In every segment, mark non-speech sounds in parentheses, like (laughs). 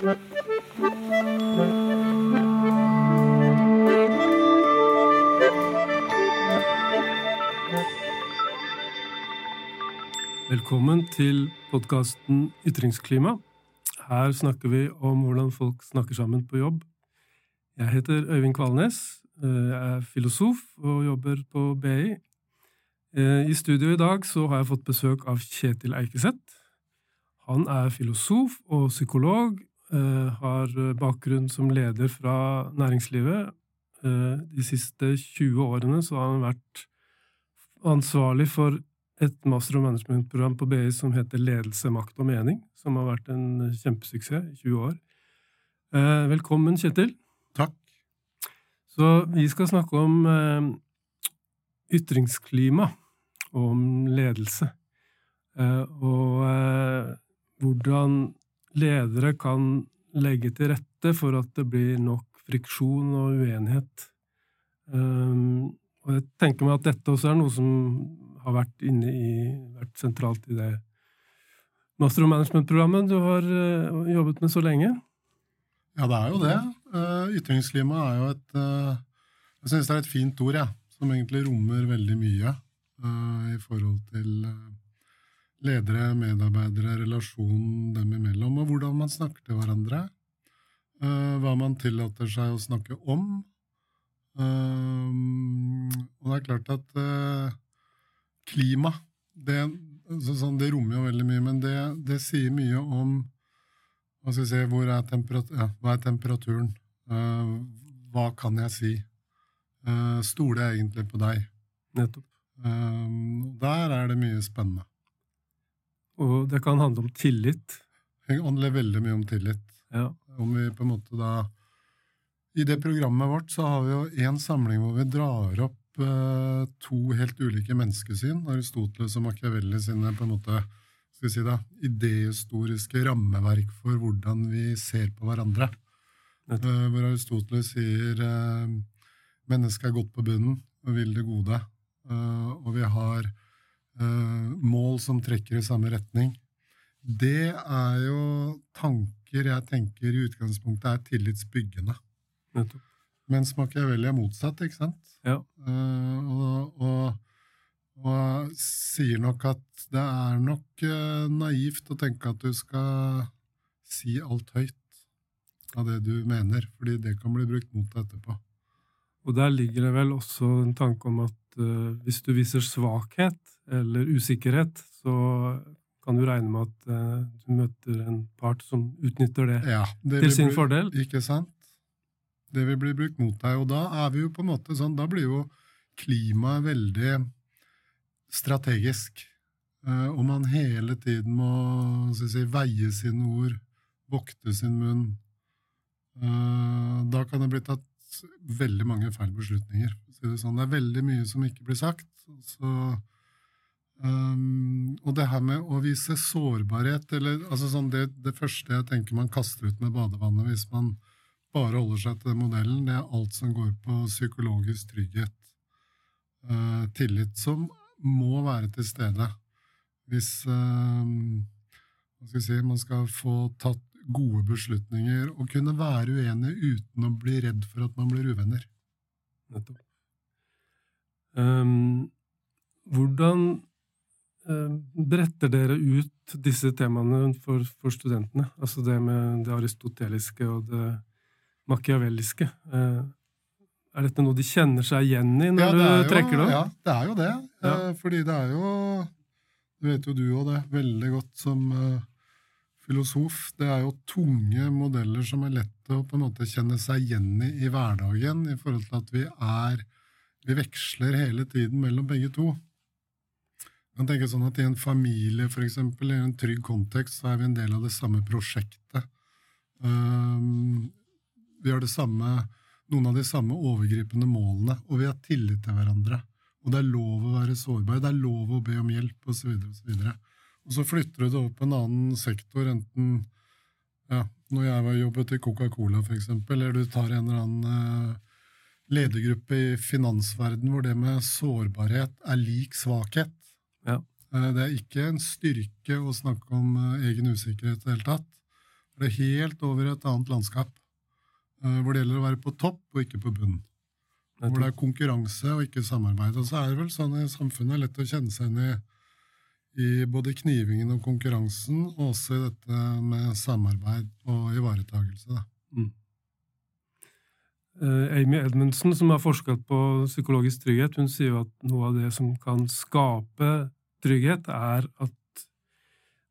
Velkommen til podkasten Ytringsklima. Her snakker vi om hvordan folk snakker sammen på jobb. Jeg heter Øyvind Kvalnes. Jeg er filosof og jobber på BI. I studio i dag så har jeg fått besøk av Kjetil Eikeseth. Han er filosof og psykolog, har bakgrunn som leder fra næringslivet. De siste 20 årene så har han vært ansvarlig for et master og management-program på BI som heter Ledelse, makt og mening, som har vært en kjempesuksess i 20 år. Velkommen, Kjetil. Takk. Så vi skal snakke om ytringsklima og om ledelse. Og hvordan ledere kan legge til rette for at det blir nok friksjon og uenighet. Og jeg tenker meg at dette også er noe som har vært inne i, vært sentralt i det Master of Management-programmet du har jobbet med så lenge? Ja, det er jo det. Ytringsklima er jo et Jeg syns det er et fint ord, jeg, ja, som egentlig rommer veldig mye i forhold til ledere, medarbeidere, relasjonen dem imellom, og hvordan man snakker til hverandre. Hva man tillater seg å snakke om. Og det er klart at klima det, sånn, det, rommer jo veldig mye, men det, det sier mye om hva skal vi si, hvor er ja, hva er temperaturen? Hva kan jeg si? Stoler jeg egentlig på deg? Nettopp. Der er det mye spennende. Og det kan handle om tillit? Det handler veldig mye om tillit. Ja. Om vi på en måte da I det programmet vårt så har vi jo én samling hvor vi drar opp to helt ulike menneskesyn. Aristoteles og Machiavelli sine på en måte skal vi si da, idehistoriske rammeverk for hvordan vi ser på hverandre. Uh, hvor Aristoteles sier uh, mennesket er godt på bunnen og vil det gode. Uh, og vi har mål som trekker i samme retning. Det er jo tanker jeg tenker i utgangspunktet er tillitsbyggende. Nettopp. Mens Machiavelli er motsatt, ikke sant? Ja. Uh, og, og, og, sier nok at det er nok uh, naivt å tenke at du skal si alt høyt av det du mener, fordi det kan bli brukt mot deg etterpå. Og der ligger det vel også en tanke om at uh, hvis du viser svakhet eller usikkerhet, så kan du regne med at du møter en part som utnytter det, ja, det til sin bli, fordel. Ikke sant? det vil bli brukt mot deg. Og da er vi jo på en måte sånn, da blir jo klimaet veldig strategisk. Uh, og man hele tiden må si, veie sine ord, vokte sin munn. Da kan det bli tatt veldig mange feil beslutninger. Sånn. det er veldig mye som ikke blir sagt. Så, um, og det her med å vise sårbarhet eller, altså sånn det, det første jeg tenker man kaster ut med badevannet hvis man bare holder seg til den modellen, det er alt som går på psykologisk trygghet. Uh, tillit som må være til stede hvis uh, skal si, man skal få tatt gode beslutninger og kunne være uenig uten å bli redd for at man blir uvenner. Nettopp. Um, hvordan uh, bretter dere ut disse temaene for, for studentene? Altså det med det aristoteliske og det machiavelliske. Er dette noe de kjenner seg igjen i når ja, du trekker det opp? Ja, det er jo det. Ja. Fordi det er jo Det vet jo du og det veldig godt som uh, filosof. Det er jo tunge modeller som er lett å på en måte kjenne seg igjen i i hverdagen, i forhold til at vi er Vi veksler hele tiden mellom begge to. Man tenker sånn at I en familie for eksempel, i en trygg kontekst så er vi en del av det samme prosjektet. Um, vi har samme, noen av de samme overgripende målene, og vi har tillit til hverandre. Og det er lov å være sårbar, det er lov å be om hjelp, osv. Og, så videre, og så flytter du det opp på en annen sektor, enten ja, når jeg var jobbet i Coca-Cola, eksempel, eller du tar en eller annen uh, ledergruppe i finansverden hvor det med sårbarhet er lik svakhet. Ja. Uh, det er ikke en styrke å snakke om uh, egen usikkerhet i det hele tatt. Det er helt over et annet landskap. eh, Hvor det gjelder å være på topp og ikke på bunn. Hvor det er konkurranse og ikke samarbeid. Og så er det vel sånn i samfunnet lett å kjenne seg igjen i, i både knivingen og konkurransen, og også i dette med samarbeid og ivaretagelse. Da. Eh, Amy Edmundsen, som har forsket på psykologisk trygghet, hun sier jo at noe av det som kan skape trygghet, er at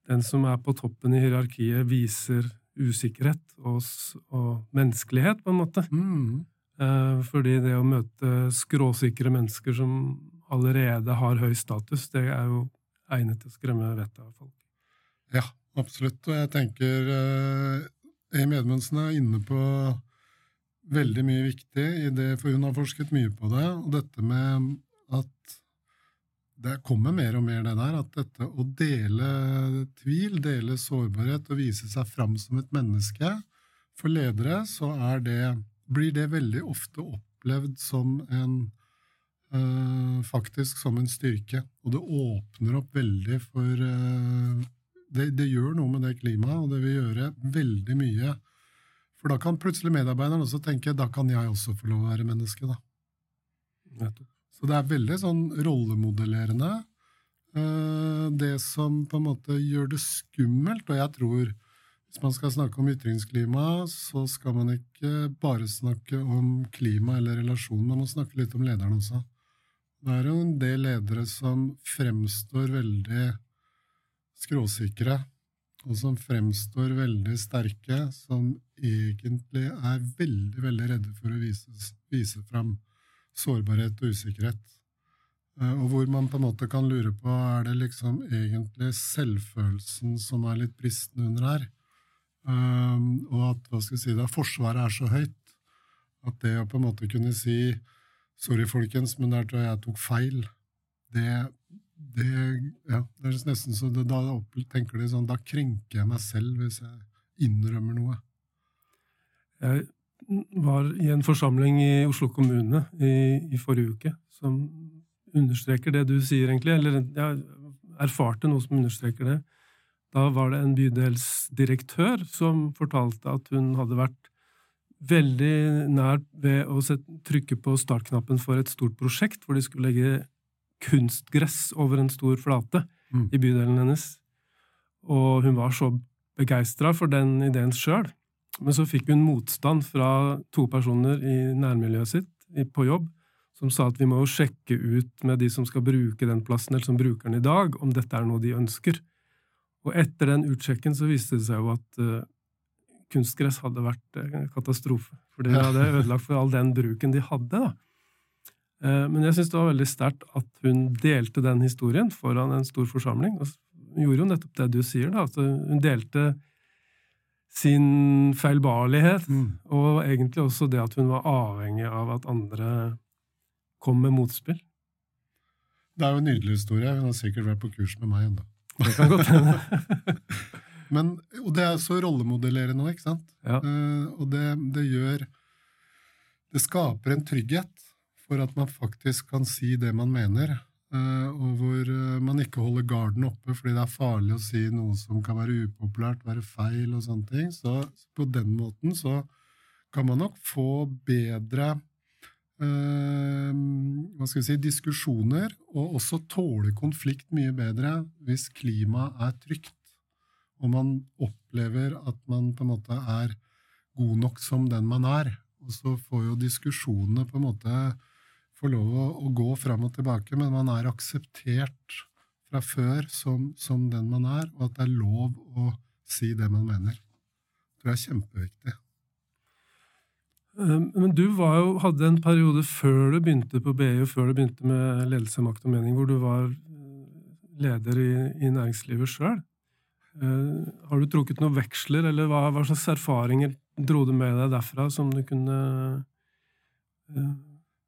den som er på toppen i hierarkiet, viser usikkerhet og, og menneskelighet, på en måte. Mm. Eh, Fordi det å møte skråsikre mennesker som allerede har høy status, det er jo egnet til å skremme vettet av folk. Ja, absolutt. Og jeg tenker eh, Amy Edmundsen er inne på veldig mye viktig i det, for hun har forsket mye på det. Og dette med at det kommer mer og mer det der, at dette å dele tvil, dele sårbarhet og vise seg fram som et menneske For ledere så er det, blir det veldig ofte opplevd som en Faktisk som en styrke. Og det åpner opp veldig for eh, det, det gjør noe med det klimaet, og det vil gjøre veldig mye. For da kan plutselig medarbeideren også tenke da kan jeg også få lov å være menneske. da. Så det er veldig sånn rollemodellerende. eh, Det som på en måte gjør det skummelt, og jeg tror hvis man skal snakke om ytringsklima, så skal man ikke bare snakke om klima eller relasjon, man må snakke litt om lederen også. Det er jo en del ledere som fremstår veldig skråsikre, og som fremstår veldig sterke, som egentlig er veldig, veldig redde for å vise, vise fram sårbarhet og usikkerhet. Eh, Og hvor man på en måte kan lure på er det liksom egentlig selvfølelsen som er litt bristende under her. Um, og at hva skal jeg si, da, forsvaret er så høyt at det å på en måte kunne si 'sorry, folkens, men der tror jeg jeg tok feil', det, det, ja, det er nesten så det, da tenker de sånn, da krenker jeg meg selv hvis jeg innrømmer noe. Jeg var i en forsamling i Oslo kommune i, i forrige uke som understreker det du sier, egentlig. Eller jeg erfarte noe som understreker det. Da var det en bydelsdirektør som fortalte at hun hadde vært veldig nær ved å sette, trykke på startknappen for et stort prosjekt hvor de skulle legge kunstgress over en stor flate Mm. i bydelen hennes. Og hun var så begeistra for den ideen sjøl. Men så fikk hun motstand fra to personer i nærmiljøet sitt på jobb, som sa at vi må jo sjekke ut med de som skal bruke den plassen, eller som bruker den i dag, om dette er noe de ønsker. Og etter den utsjekken så viste det seg jo at eh, kunstgress hadde vært eh, katastrofe. For det hadde ødelagt for all den bruken de hadde. da. Eh, men jeg syns det var veldig sterkt at hun delte den historien foran en stor forsamling. Og hun gjorde jo nettopp det du sier, da. Altså, hun delte sin feilbarlighet, og egentlig også det at hun var avhengig av at andre kom med motspill. Det er jo en nydelig historie. Hun har sikkert vært på kurs med meg ennå. Det kan godt hende. (laughs) Men, og det er så rollemodellerende òg, ikke sant? Ja. Uh, og det, det gjør Det skaper en trygghet for at man faktisk kan si det man mener. uh, og hvor uh, man ikke holder garden oppe fordi det er farlig å si noe som kan være upopulært, være feil og sånne ting. Så på den måten så kan man nok få bedre hva skal vi si, diskusjoner, og også tåle konflikt mye bedre hvis klimaet er trygt og man opplever at man på en måte er god nok som den man er. Og så får jo diskusjonene på en måte få lov å, å gå fram og tilbake, men man er akseptert fra før som, som den man er, og at det er lov å si det man mener. Det er kjempeviktig. Eh, Men du jo, hadde en periode før du begynte på BI, og før du begynte med ledelse, makt og mening, hvor du var eh, leder i, i næringslivet sjøl. Har du trukket noen veksler, eller hva, hva slags erfaringer dro du med deg derfra som du kunne uh,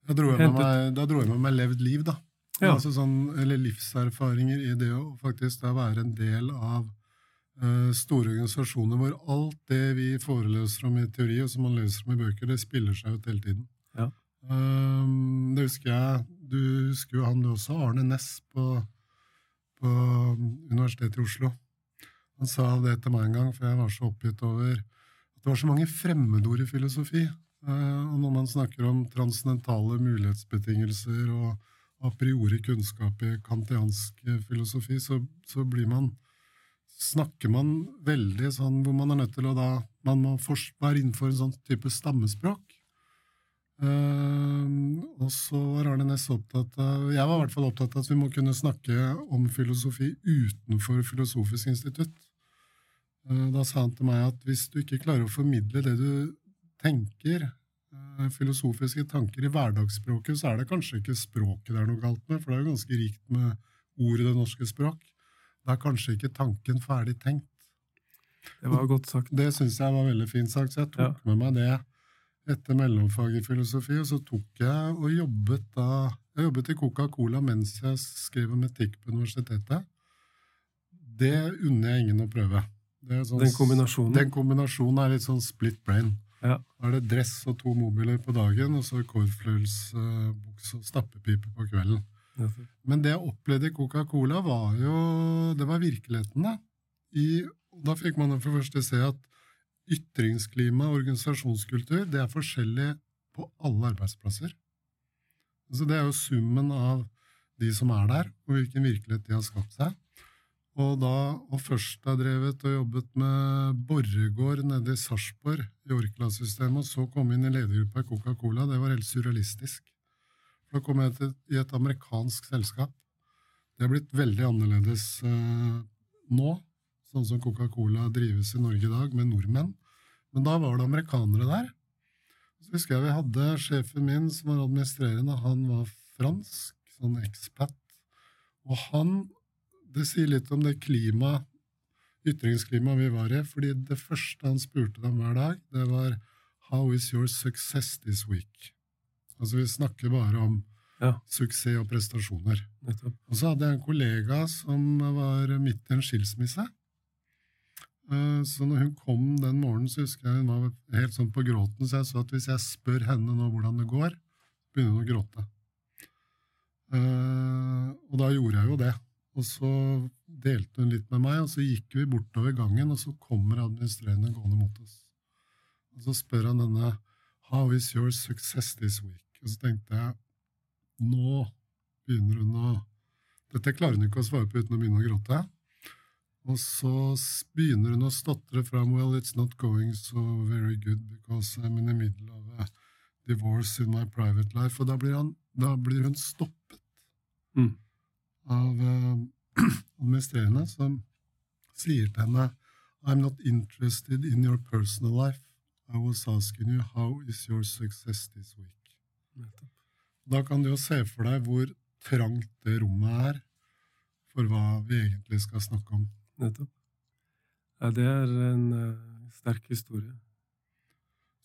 Da dro jeg med meg, da dro jeg med meg levd liv, da. Ja. Altså sånn, eller livserfaringer i det å faktisk da være en del av uh, store organisasjoner hvor alt det vi foreløser om i teori, og som man leser om i bøker, det spiller seg ut hele tiden. Ja. Um, det husker jeg. Du husker jo han du også, Arne Næss på, på Universitetet i Oslo. Han sa det til meg en gang, for jeg var så oppgitt over at det var så mange fremmedord i filosofi. Eh, og når man snakker om transcendentale mulighetsbetingelser og a priori kunnskap i kantiansk filosofi, så, så blir man snakker man veldig sånn hvor man er nødt til å da Man må være innenfor en sånn type stammespråk. Uh, og så var Arne Næss opptatt av Jeg var i hvert fall opptatt av at vi må kunne snakke om filosofi utenfor Filosofisk institutt. Uh, da sa han til meg at hvis du ikke klarer å formidle det du tenker, uh, filosofiske tanker, i hverdagsspråket, så er det kanskje ikke språket det er noe galt med, for det er jo ganske rikt med ord i det norske språk. Da er kanskje ikke tanken ferdig tenkt. Det var godt sagt. Det syns jeg var veldig fint sagt, så jeg tok ja. med meg det etter mellomfag i filosofi, og så tok jeg og jobbet da Jeg jobbet i Coca-Cola mens jeg skrev om etikk på universitetet. Det unner jeg ingen å prøve. Sånn, den kombinasjonen? Den kombinasjonen er litt sånn split brain. Ja. Da er det dress og to mobiler på dagen, og så kordfløyelsbukse og stappepipe på kvelden. Men det jeg opplevde i Coca-Cola, var jo Det var virkeligheten, da. I, da fikk man for det første se at ytringsklima og organisasjonskultur det er forskjellig på alle arbeidsplasser. Så det er jo summen av de som er der, og hvilken virkelighet de har skapt seg. Og da og først har drevet og jobbet med Borregaard nede i Sarpsborg i Orkla-systemet, og så komme inn i ledergruppa i Coca-Cola, det var helt surrealistisk. Da kom jeg til, i et amerikansk selskap. Det er blitt veldig annerledes eh, nå, sånn som Coca-Cola drives i Norge i dag, med nordmenn. Men da var det amerikanere der. Så husker jeg vi hadde sjefen min som var administrerende, han var fransk, sånn ekspat. Og han Det sier litt om det klima, ytringsklimaet vi var i, fordi det første han spurte dem hver dag, det var How is your success this week? Altså, vi snakker bare om ja. suksess og prestasjoner. Nettopp. Og så hadde jeg en kollega som var midt i en skilsmisse. Eh, så når hun kom den morgenen, så husker jeg hun var helt sånn på gråten, så jeg sa at hvis jeg spør henne nå hvordan det går, begynner hun å gråte. Eh, og da gjorde jeg jo det. Og så delte hun litt med meg, og så gikk vi bortover gangen, og så kommer administrerende gående mot oss. Og så spør han denne How is your success this week? Og så tenkte jeg nå begynner hun å Dette klarer hun ikke å svare på uten å begynne å gråte. Og så begynner hun å stotre fram Well, it's not going so very good because I'm in the middle of a divorce in my private life. Og da blir, han, da blir hun stoppet mm. Av uh, (clears throat) administrerende som sier til henne I'm not interested in your personal life. I was asking you how is your success this week? Da kan du jo se for deg hvor trangt det rommet er for hva vi egentlig skal snakke om. Nettopp. Ja, det er en uh, sterk historie.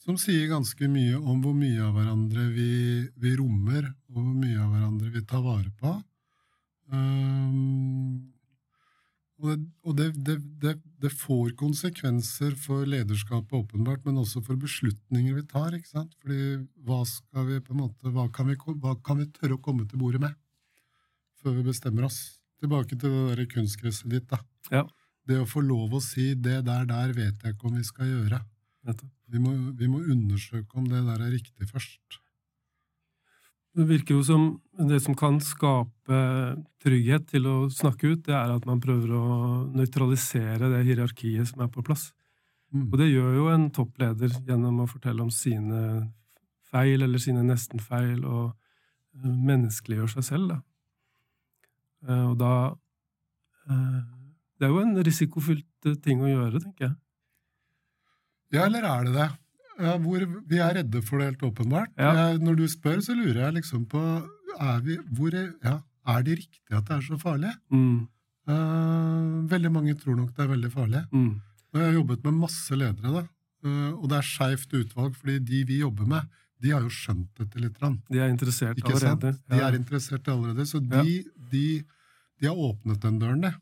Som sier ganske mye om hvor mye av hverandre vi, vi rommer, og hvor mye av hverandre vi tar vare på. Um, og det, det, det, det, får konsekvenser for lederskapet, åpenbart, men også for beslutninger vi tar. ikke sant? Fordi hva skal vi på en måte, hva kan vi, hva kan vi tørre å komme til bordet med før vi bestemmer oss? Tilbake til det der kunstgresset ditt. da. Ja. Det å få lov å si 'det der, der vet jeg ikke om vi skal gjøre'. Vi må, vi må undersøke om det der er riktig først. Det virker jo som det som kan skape trygghet til å snakke ut, det er at man prøver å nøytralisere det hierarkiet som er på plass. Mm. Og det gjør jo en toppleder gjennom å fortelle om sine feil eller sine nestenfeil, og eh, menneskeliggjør seg selv, da. Eh, og da eh, Det er jo en risikofylt ting å gjøre, tenker jeg. Ja, eller er det det? Ja, hvor vi er redde for det, helt åpenbart. Ja. Når du spør, så lurer jeg liksom på Er, vi, hvor ja, er det riktig at det er så farlig? Mm. Uh, veldig mange tror nok det er veldig farlig. Mm. Og jeg har jobbet med masse ledere, da. Uh, og det er skeivt utvalg, fordi de vi jobber med, de har jo skjønt dette litt. De er interessert allerede. Sant? De er interessert allerede, så de, de, de har åpnet den døren, det.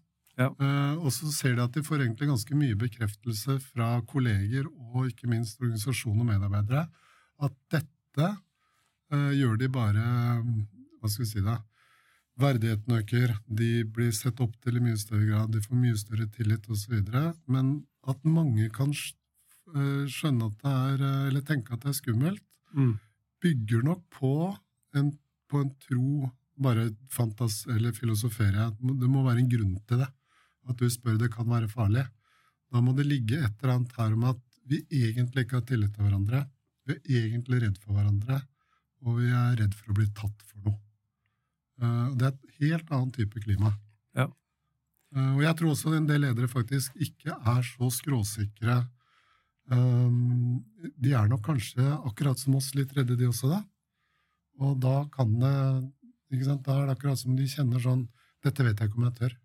Ja. Uh, og så ser de at de får egentlig ganske mye bekreftelse fra kolleger og ikke minst organisasjon og medarbeidere at dette uh, gjør de bare Hva skal vi si da? verdigheten øker, de blir sett opp til i mye større grad, de får mye større tillit osv. Men at mange kan eh, skjønne at det er, eh, eller tenke at det er skummelt, Mm. bygger nok på en, på en tro Bare fantas, eller filosoferer jeg. Det må være en grunn til det. At du spør det kan være farlig. Da må det ligge et eller annet her om at vi egentlig ikke har tillit til hverandre. Vi er egentlig redd for hverandre, og vi er redd for å bli tatt for noe. Eh, Det er et helt annen type klima. Ja. Eh, Og jeg tror også en del ledere faktisk ikke er så skråsikre. Um, De er nok kanskje, akkurat som oss, litt redde, de også, da. Og da kan det ikke sant? Da er det akkurat som de kjenner sånn Dette vet jeg ikke om jeg tør.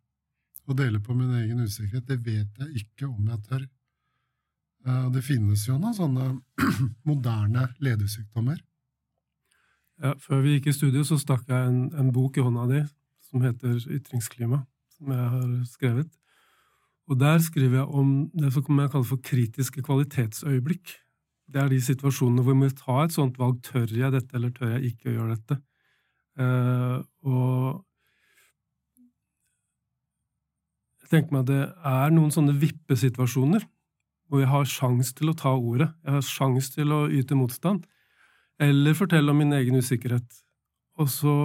Å dele på min egen usikkerhet, det vet jeg ikke om jeg tør. Eh, Det finnes jo noen sånne (clears throat) moderne ledersykdommer. Ja, før vi gikk i studio, så stakk jeg en, en bok i hånda di som heter Ytringsklima, som jeg har skrevet. Og der skriver jeg om det som jeg kaller for kritiske kvalitetsøyeblikk. Det er de situasjonene hvor vi må ta et sånt valg. Tør jeg dette, eller tør jeg ikke å gjøre dette? Eh, og jeg tenker meg at det er noen sånne vippesituasjoner hvor jeg har sjans til å ta ordet. Jeg har sjans til å yte motstand. Eller fortelle om min egen usikkerhet. Og så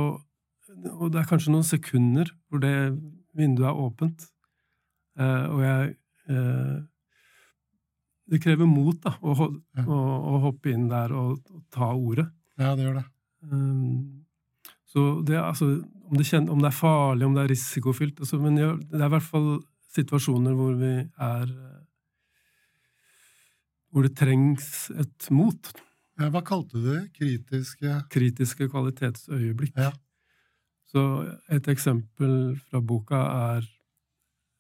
Og det er kanskje noen sekunder hvor det vinduet er åpent. Eh, og jeg eh, Det krever mot, da, å, å, å hoppe inn der og, og ta ordet. Ja, det gjør det. Um, så det, altså, om, det kjenner, om det er farlig, om det er risikofylt altså, Men det er i hvert fall situasjoner hvor vi er eh, Hvor det trengs et mot. Ja, hva kalte du det? Kritiske Kritiske kvalitetsøyeblikk. Ja. Så et eksempel fra boka er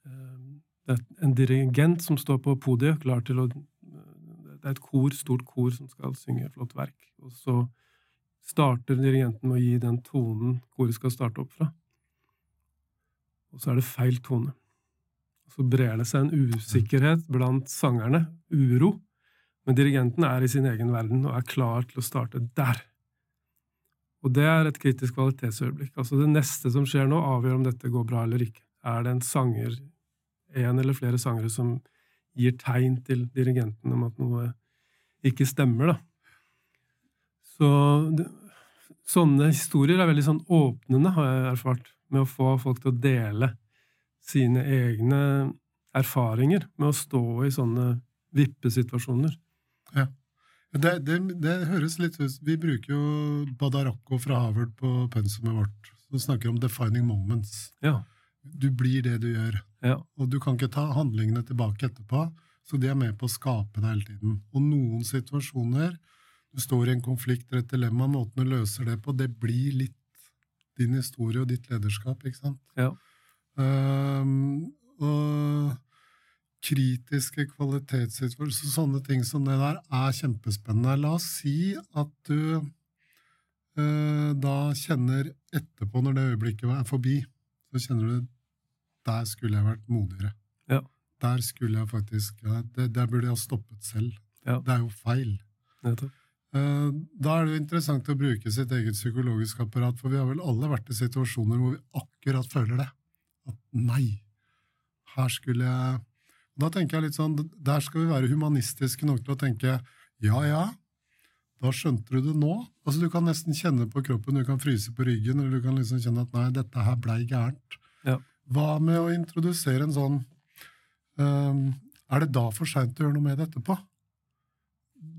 eh, det er en dirigent som står på podiet, klar til å Det er et kor, stort kor, som skal synge et flott verk. Og så starter dirigenten med å gi den tonen koret skal starte opp fra. Og så er det feil tone. Så brer det seg en usikkerhet blant sangerne, uro, men dirigenten er i sin egen verden og er klar til å starte der. Og det er et kritisk kvalitetsøyeblikk. Altså Det neste som skjer nå, avgjør om dette går bra eller ikke. Er det en sanger, en eller flere sangere, som gir tegn til dirigenten om at noe ikke stemmer, da. Så det, sånne historier er veldig sånn åpnende, har jeg erfart, med å få folk til å dele sine egne erfaringer med å stå i sånne vippesituasjoner. Det, det, det høres litt ut Vi bruker jo Badaracco fra Harvard på pensumet vårt, som snakker om 'defining moments'. Ja. Du blir det du gjør. Ja. Og du kan ikke ta handlingene tilbake etterpå, så de er med på å skape det hele tiden. Og noen situasjoner, du står i en konflikt eller et dilemma, måten du løser det på, det blir litt din historie og ditt lederskap, ikke sant? Ja. Um, og kritiske kvalitetssituasjoner, så sånne ting som det der, er kjempespennende. La oss si at du uh, da kjenner etterpå, når det øyeblikket er forbi, så kjenner du der skulle jeg vært modigere. Ja. Der skulle jeg faktisk det, Der burde jeg ha stoppet selv. Ja. Det er jo feil. Nettopp. Eh, Da er det interessant å bruke sitt eget psykologiske apparat, for vi har vel alle vært i situasjoner hvor vi akkurat føler det. At nei, her skulle jeg Da tenker jeg litt sånn, der skal vi være humanistiske nok til å tenke ja, ja, da skjønte du det nå. Altså Du kan nesten kjenne på kroppen, du kan fryse på ryggen, eller du kan liksom kjenne at nei, dette her blei gærent. Ja. Hva med å introdusere en sånn um, Er det da for seint å gjøre noe med det etterpå?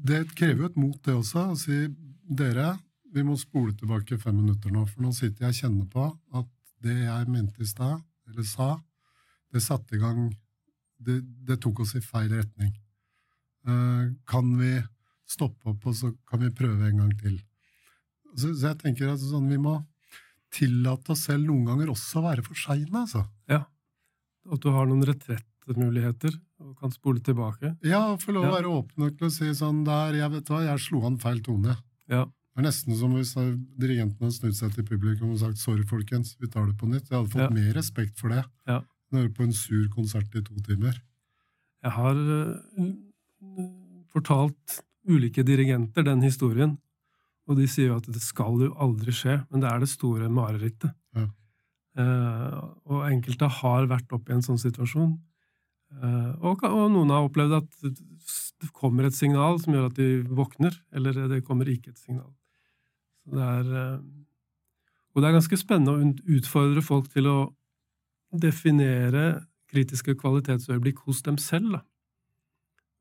Det krever jo et mot, det også, å si dere, vi må spole tilbake fem minutter nå, for nå sitter jeg og kjenner på at det jeg mente i stad, eller sa, det satte i gang det, det tok oss i feil retning. Eh, kan vi stoppe opp, og så kan vi prøve en gang til? Så, så jeg tenker at sånn, vi må tillate oss selv noen ganger også å være for seine, altså. At du har noen retrettmuligheter og kan spole tilbake. Ja, få lov å være åpen nok til å si sånn der, jeg vet hva, jeg slo an feil tone. Ja. Det er nesten som hvis dirigenten hadde snudd seg til publikum og sagt sorry, folkens, vi tar det på nytt. Jeg hadde fått Ja. mer respekt for det Ja. enn å høre på en sur konsert i to timer. Jeg har uh, fortalt ulike dirigenter den historien, og de sier jo at det skal jo aldri skje, men det er det store marerittet. Ja. Uh, og enkelte har vært oppe i en sånn situasjon. Eh, og, og, noen har opplevd at det kommer et signal som gjør at de våkner, eller det kommer ikke et signal. Så det er, eh, og det er ganske spennende å utfordre folk til å definere kritiske kvalitetsøyeblikk hos dem selv. Da.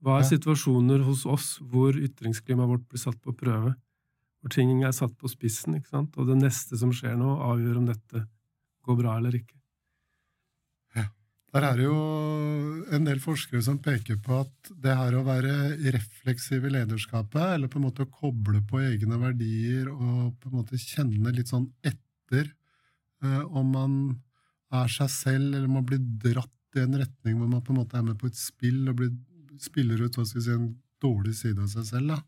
Hva er situasjoner hos oss hvor ytringsklimaet vårt blir satt på prøve? Hvor ting er satt på spissen, og det neste som skjer nå, avgjør om dette går bra eller ikke. Der er det jo en del forskere som peker på at det her å være refleksiv i lederskapet, eller på en måte koble på egne verdier og på en måte kjenne litt sånn etter eh, om man er seg selv, eller man blir dratt i en retning hvor man på en måte er med på et spill og blir, spiller ut hva skal si, en dårlig side av seg selv. da.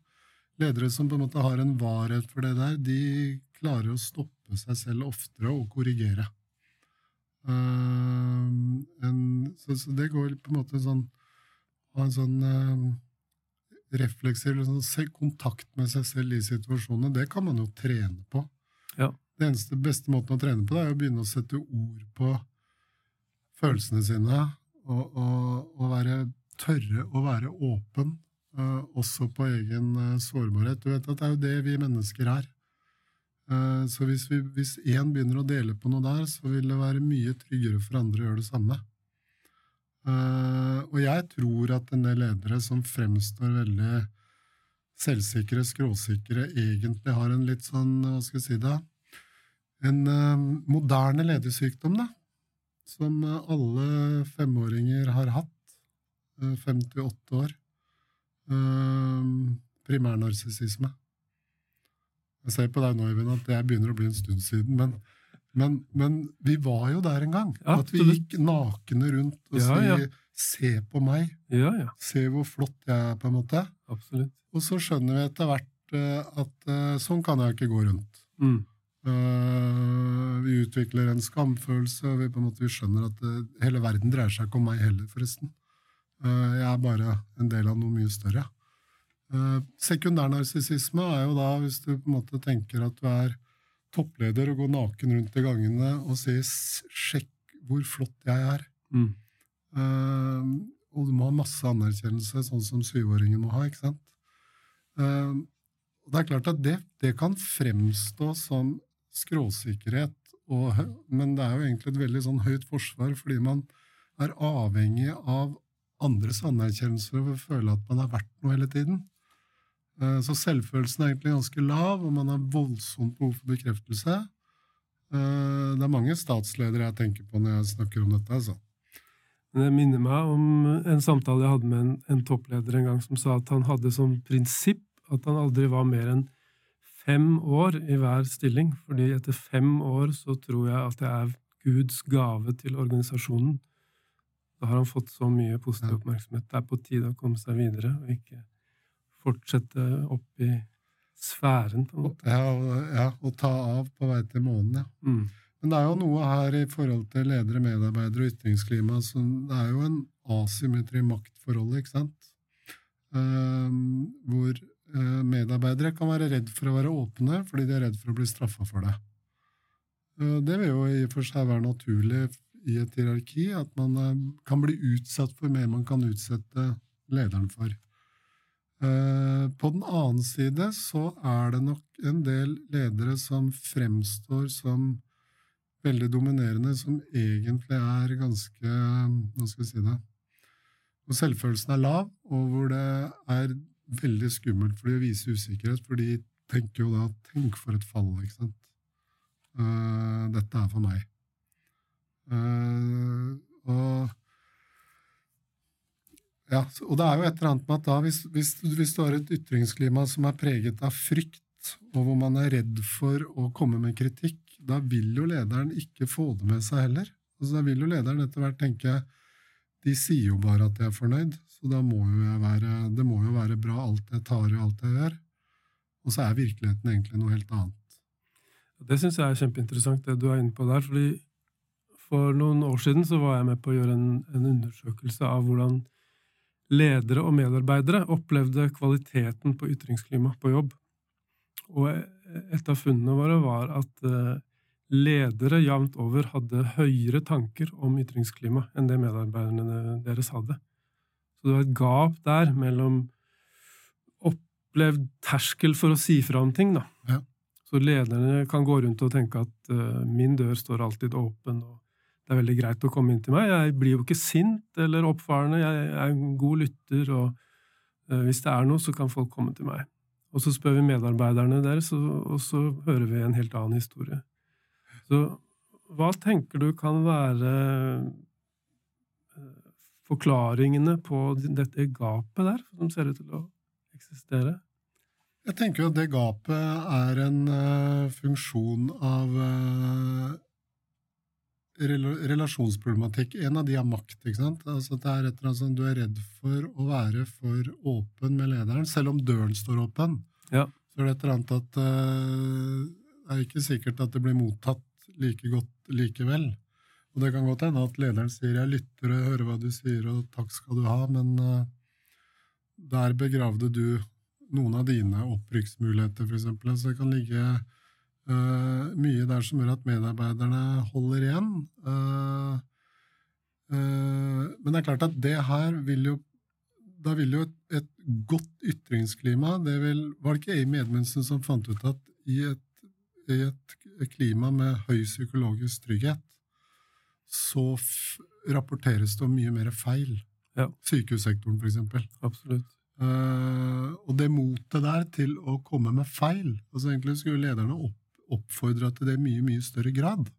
Ledere som på en måte har en varhet for det der, de klarer å stoppe seg selv oftere og korrigere. Uh, en, så, så, det går på en måte sånn Ha en sånn uh, refleksiv sånn, kontakt med seg selv i situasjonene. Det kan man jo trene på. Ja. Det eneste beste måten å trene på, det er å begynne å sette ord på følelsene sine, og, og, og være, tørre å være åpen, uh, også på egen sårbarhet. Du vet at det er jo det vi mennesker er. Eh, så hvis, vi, hvis én begynner å dele på noe der, så vil det være mye tryggere for andre å gjøre det samme. Eh, og jeg tror at en del ledere som fremstår veldig selvsikre, skråsikre, egentlig har en litt sånn, hva skal jeg si da, en uh, moderne ledersykdom, da, som alle femåringer har hatt, fem til åtte år. Primærnarsissisme. Jeg ser på deg nå, Eivind, at det begynner å bli en stund siden. Men, men, men vi var jo der en gang. Ja, at vi gikk nakne rundt og ja, ja. Se på meg. Se hvor flott jeg er, på en måte. Absolutt. Og så skjønner vi etter hvert uh, at uh, sånn kan jeg ikke gå rundt. Mm. Uh, vi utvikler en skamfølelse, og vi, måte, vi skjønner at hele verden dreier seg ikke om meg heller, forresten. jeg er bare en del av noe mye større. Uh, Sekundærnarsissisme er jo da hvis du på en måte tenker at du er toppleder og går naken rundt i gangene og sier 'sjekk hvor flott jeg er'. Mm. Uh, og du må ha masse anerkjennelse, sånn som syvåringen må ha. ikke sant? Uh, det er klart at det, det kan fremstå som skråsikkerhet, og, men det er jo egentlig et veldig sånn høyt forsvar, fordi man er avhengig av andres anerkjennelse for å føle at man er verdt noe hele tiden. Eh, så selvfølelsen er egentlig ganske lav, og man har voldsomt behov for bekreftelse. Eh, det er mange statsledere jeg tenker på når jeg snakker om dette. altså. Det minner meg om en samtale jeg hadde med en, en, toppleder en gang, som sa at han hadde som prinsipp at han aldri var mer enn fem år i hver stilling. fordi etter fem år så tror jeg at det er Guds gave til organisasjonen. Da har han fått så mye positiv oppmerksomhet. Det er på tide å komme seg videre og ikke fortsette opp i sfæren. på en måte. Ja, og, ja, og ta av på vei til månen, ja. Mm. Men det er jo noe her i forhold til ledere, medarbeidere og ytringsklima som Det er jo en asymmetri i maktforholdet, ikke sant? Um, hvor uh, medarbeidere kan være redd for å være åpne fordi de er redd for å bli straffa for det. Uh, det vil jo i og for seg være naturlig i et hierarki, at man uh, kan bli utsatt for mer man kan utsette lederen for. Eh, på den annen side så er det nok en del ledere som fremstår som veldig dominerende, som egentlig er ganske Hva skal vi si det Hvor selvfølelsen er lav, og hvor det er veldig skummelt for de å vise usikkerhet, for de tenker jo da Tenk for et fall, ikke sant. Uh, dette er for meg. Uh, og ja, og det er jo et eller annet med at da, hvis, hvis, hvis, du har et ytringsklima som er preget av frykt, og hvor man er redd for å komme med kritikk, da vil jo lederen ikke få det med seg heller. Altså, da vil jo lederen etter hvert tenke de sier jo bare at de er fornøyd, så da må jo jeg være, det må jo være bra alt jeg tar og alt jeg gjør. Og så er virkeligheten egentlig noe helt annet. Det syns jeg er kjempeinteressant, det du er inne på der. fordi For noen år siden så var jeg med på å gjøre en, en undersøkelse av hvordan ledere og medarbeidere opplevde kvaliteten på ytringsklima på jobb. Og et av funnene våre var at uh, ledere jevnt over hadde høyere tanker om ytringsklima enn det medarbeiderne deres hadde. Så det var et gap der mellom opplevd terskel for å si fra om ting. da. Ja. Så lederne kan gå rundt og tenke at uh, min dør står alltid åpen, og det er veldig greit å komme inn til meg. Jeg blir jo ikke sint eller oppfarende, jeg er en god lytter, og uh, hvis det er noe, så kan folk komme til meg. Og så spør vi medarbeiderne deres, og, så hører vi en helt annen historie. Så hva tenker du kan være uh, forklaringene på dette gapet der, som ser ut til å eksistere? Jeg tenker at det gapet er en uh, funksjon av relasjonsproblematikk. En av de er makt. ikke sant? Altså det er et eller annet sånn, Du er redd for å være for åpen med lederen, selv om døren står åpen. Ja. Så er det et eller annet at uh, det er ikke sikkert at det blir mottatt like godt likevel. Og det kan godt hende at lederen sier 'jeg lytter og hører hva du sier, og takk skal du ha', men der begravde du noen av dine opprykksmuligheter, f.eks. Så det kan ligge uh, mye der som gjør at medarbeiderne holder igjen. Uh, uh, men det er klart at det her vil jo Da vil jo et, et godt ytringsklima det vil, Var det ikke Amy Edmundsen som fant ut at i et, i et klima med høy psykologisk trygghet, så rapporteres det om mye mer feil. Ja. Sykehussektoren, for eksempel. Absolutt. Og det motet der til å komme med feil altså Egentlig skulle lederne opp, oppfordra til det i mye, mye større grad.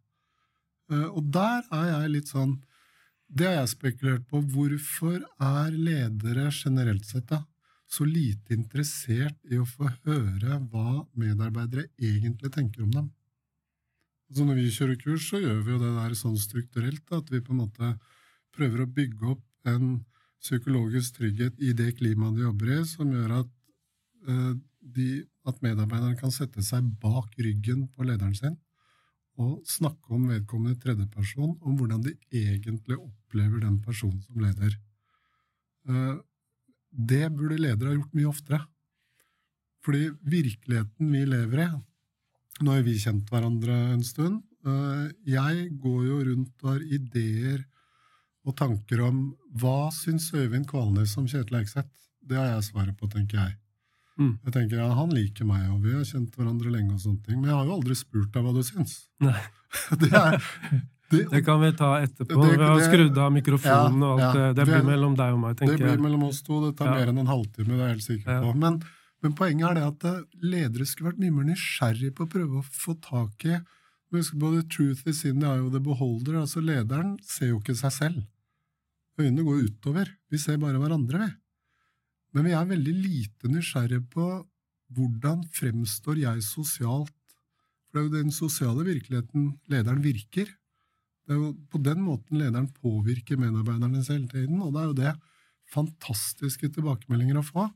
Uh, og der er jeg litt sånn Det har jeg spekulert på. Hvorfor er ledere generelt sett da, så lite interessert i å få høre hva medarbeidere egentlig tenker om dem? Altså Når vi kjører kurs, så gjør vi jo det der sånn strukturelt da, at vi på en måte prøver å bygge opp en psykologisk trygghet i det klimaet de jobber i, som gjør at, uh, de, at medarbeideren kan sette seg bak ryggen på lederen sin og snakke om vedkommende tredjeperson, om hvordan de egentlig opplever den personen som leder. Uh, det burde ledere ha gjort mye oftere. Fordi virkeligheten vi lever i Nå har vi kjent hverandre en stund. Uh, jeg går jo rundt og har ideer og tanker om hva syns Øyvind Kvalnes om Kjetil Eikseth? Det har jeg svaret på, tenker jeg. Mm. Jeg tenker, ja, Han liker meg, og vi har kjent hverandre lenge, og sånne ting, men jeg har jo aldri spurt deg hva du syns. Nei. (laughs) det, er, (laughs) det, det, kan vi ta etterpå. Det, vi har skrudd av mikrofonen, ja, og alt ja, det. Blir mellom deg og meg, tenker jeg. Det blir mellom oss to. Det tar mer enn en halvtime, det er jeg helt sikker på. Men, men poenget er det at eh, ledere skulle vært mye mer nysgjerrig på å prøve å få tak i Husk både truth is in the eye of the beholder. altså Lederen ser jo ikke seg selv. Øynene går utover. Vi ser bare hverandre, vi. Men vi er veldig lite nysgjerrige på hvordan fremstår jeg sosialt. For det er jo den sosiale virkeligheten lederen virker. Det er jo på den måten lederen påvirker medarbeiderne hele tiden, og det er jo det fantastiske tilbakemeldinger å få.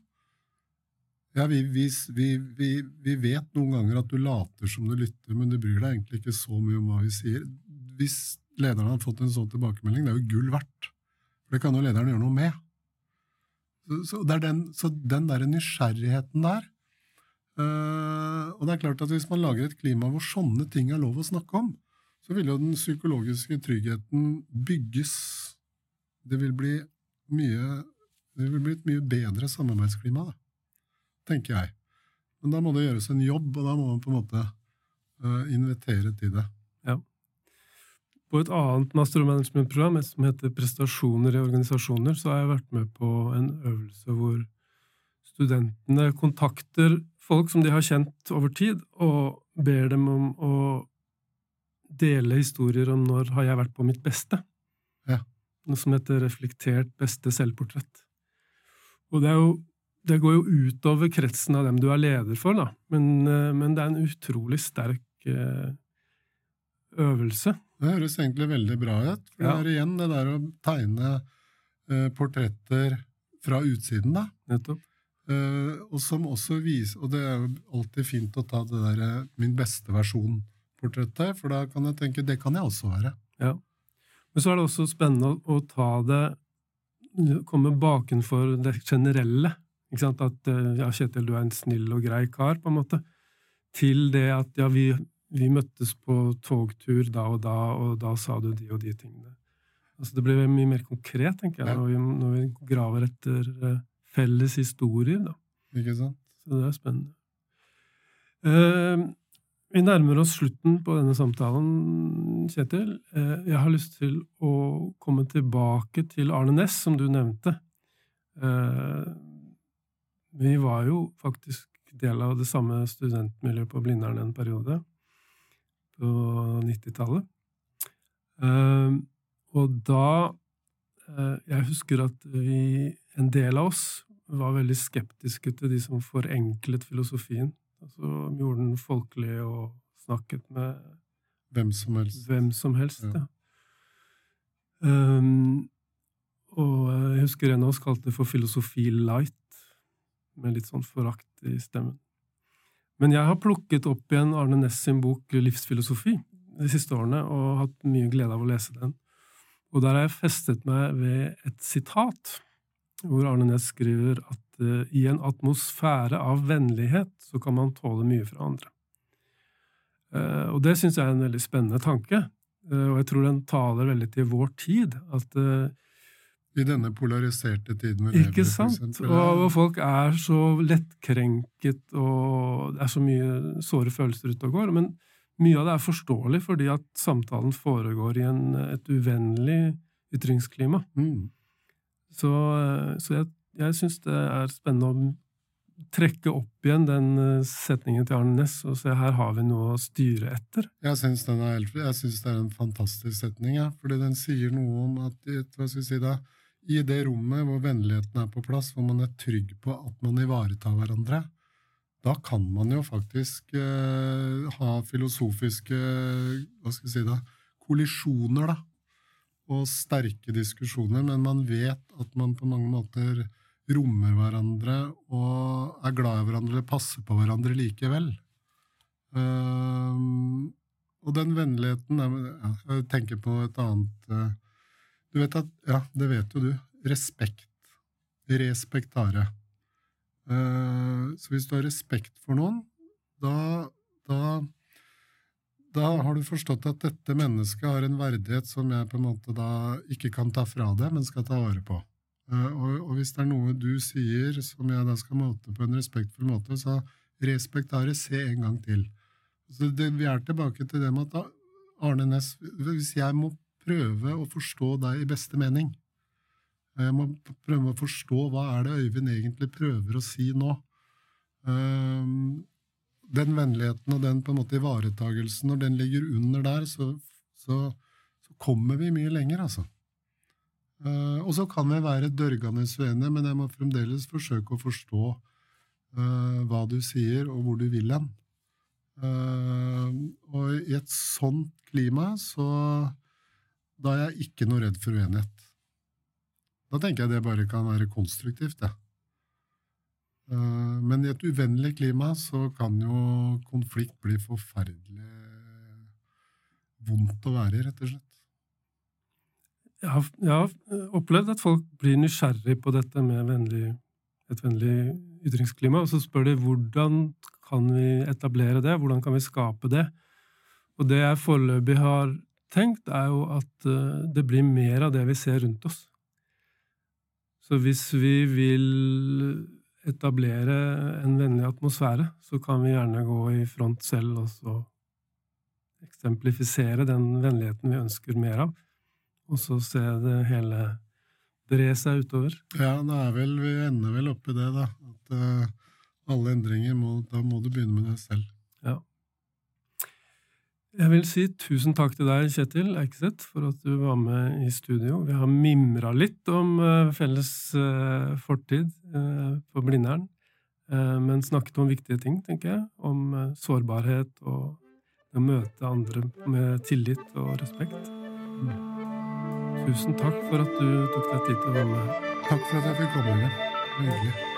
Ja, vi, vi, vi, vi, vet noen ganger at du later som du lytter, men du bryr deg egentlig ikke så mye om hva vi sier. Hvis lederen hadde fått en sånn tilbakemelding, det er jo gull verdt. For det kan jo lederen gjøre noe med. Så, den, så den der nysgjerrigheten der øh, Og det er klart at hvis man lager et klima hvor sånne ting er lov å snakke om, så vil jo den psykologiske tryggheten bygges. Det vil bli mye Det vil bli et mye bedre samarbeidsklima, da, tenker jeg. Men da må det gjøres en jobb, og da må man på en måte uh, invitere til det. På et annet mastermanagement-program som heter Prestasjoner i organisasjoner, så har jeg vært med på en øvelse hvor studentene kontakter folk som de har kjent over tid, og ber dem om å dele historier om når har jeg vært på mitt beste. Ja. Noe som heter reflektert beste selvportrett. Og det, er jo, det går jo utover kretsen av dem du er leder for, da, men, eh, men det er en utrolig sterk eh, øvelse. Det høres egentlig veldig bra ut. For Ja. det er igjen det der å tegne eh, portretter fra utsiden, da. Nettopp. Eh, og som også viser Og det er jo alltid fint å ta det der eh, min beste versjon-portrettet, for da kan jeg tenke det kan jeg også være. Ja. Men så er det også spennende å, å ta det Komme bakenfor det generelle. Ikke sant? At eh, ja, Kjetil, du er en snill og grei kar, på en måte. Til det at ja, vi, vi møttes på togtur da og da, og da sa du de og de tingene. Altså Det blir mye mer konkret, tenker jeg, når, vi, når vi graver etter eh, felles historier. da. Ikke sant? Så det er spennende. Eh, vi nærmer oss slutten på denne samtalen, Kjetil. Eh, jeg har lyst til å komme tilbake til Arne Næss, som du nevnte. Eh, vi var jo faktisk del av det samme studentmiljøet på Blindern en periode, på 90-tallet. Eh, og da eh, Jeg husker at vi, en del av oss var veldig skeptiske til de som forenklet filosofien. Altså gjorde den folkelig og snakket med Hvem som helst. hvem som helst. Ja. Ja. Um, og jeg husker en av oss kalte det for filosofi light, med litt sånn forakt i stemmen. Men jeg har plukket opp igjen Arne Næss sin bok Livsfilosofi de siste årene, og hatt mye glede av å lese den. Og der har jeg festet meg ved et sitat, hvor Arne Næss skriver at eh, i en atmosfære av vennlighet så kan man tåle mye fra andre. Eh, og det syns jeg er en veldig spennende tanke, eh, og jeg tror den taler veldig til vår tid. At I denne polariserte tiden vi ikke sant? Og, folk er så lettkrenket, og det er så mye såre følelser ute og går. Men mye av det er forståelig, fordi at samtalen foregår i en, et uvennlig ytringsklima. Mm. Så, så jeg, jeg syns det er spennende å trekke opp igjen den eh, setningen til Arne Næss og se her har vi noe å styre etter. Jeg syns det er en fantastisk setning, ja, fordi den sier noe om at hva skal vi si da, i det rommet hvor vennligheten er på plass, hvor man er trygg på at man ivaretar hverandre, da kan man jo faktisk eh, ha filosofiske hva skal si da, kollisjoner, da, og sterke diskusjoner, men man vet at man på mange måter rommer hverandre og er glad i hverandre eller passer på hverandre likevel. Um, og den vennligheten Jeg tenker på et annet eh, Du vet at Ja, det vet jo du. Respekt. Respektare. Eh, så hvis du har respekt for noen, da, da da har du forstått at dette mennesket har en verdighet som jeg på en måte da ikke kan ta fra det, men skal ta vare på. Eh, og, og hvis det er noe du sier som jeg da skal måte på en respektfull måte, så respektare, se en gang til. Så det, vi er tilbake til det med at da, Arne Næss, hvis jeg må prøve å forstå deg i beste mening, jeg må prøve å forstå hva er det Øyvind egentlig prøver å si nå, eh, den vennligheten og den på en måte ivaretagelsen, når den ligger under der, så, så, så kommer vi mye lenger, altså. Eh, og så kan vi være dørgende uenige, men jeg må fremdeles forsøke å forstå eh, hva du sier, og hvor du vil hen. Eh, og i et sånt klima, så da er jeg ikke noe redd for uenighet. Da tenker jeg det bare kan være konstruktivt, det. Eh, Men i et uvennlig klima så kan jo konflikt bli forferdelig vondt å være i, rett og slett. Jeg har, jeg har opplevd at folk blir nysgjerrig på dette med vennlig, et vennlig ytringsklima, og så spør de hvordan kan vi etablere det, hvordan kan vi skape det? Og det jeg foreløpig har tenkt, er jo at eh, det blir mer av det vi ser rundt oss. Så hvis vi vil etablere en vennlig atmosfære, så kan vi gjerne gå i front selv og så eksemplifisere den vennligheten vi ønsker mer av, og så se det hele bre seg utover. Ja, det er vel, vi ender vel oppi det, da. At uh, alle endringer må Da må du begynne med deg selv. Jeg vil si tusen takk til deg, Kjetil Eikseth, for at du var med i studio. Vi har mimra litt om eh, felles eh, fortid eh, på Blindern, men snakket om viktige ting, tenker jeg. Om sårbarhet og å møte andre med tillit og respekt. Tusen takk for at du tok deg tid til å være med. Takk for at jeg fikk komme. Hyggelig.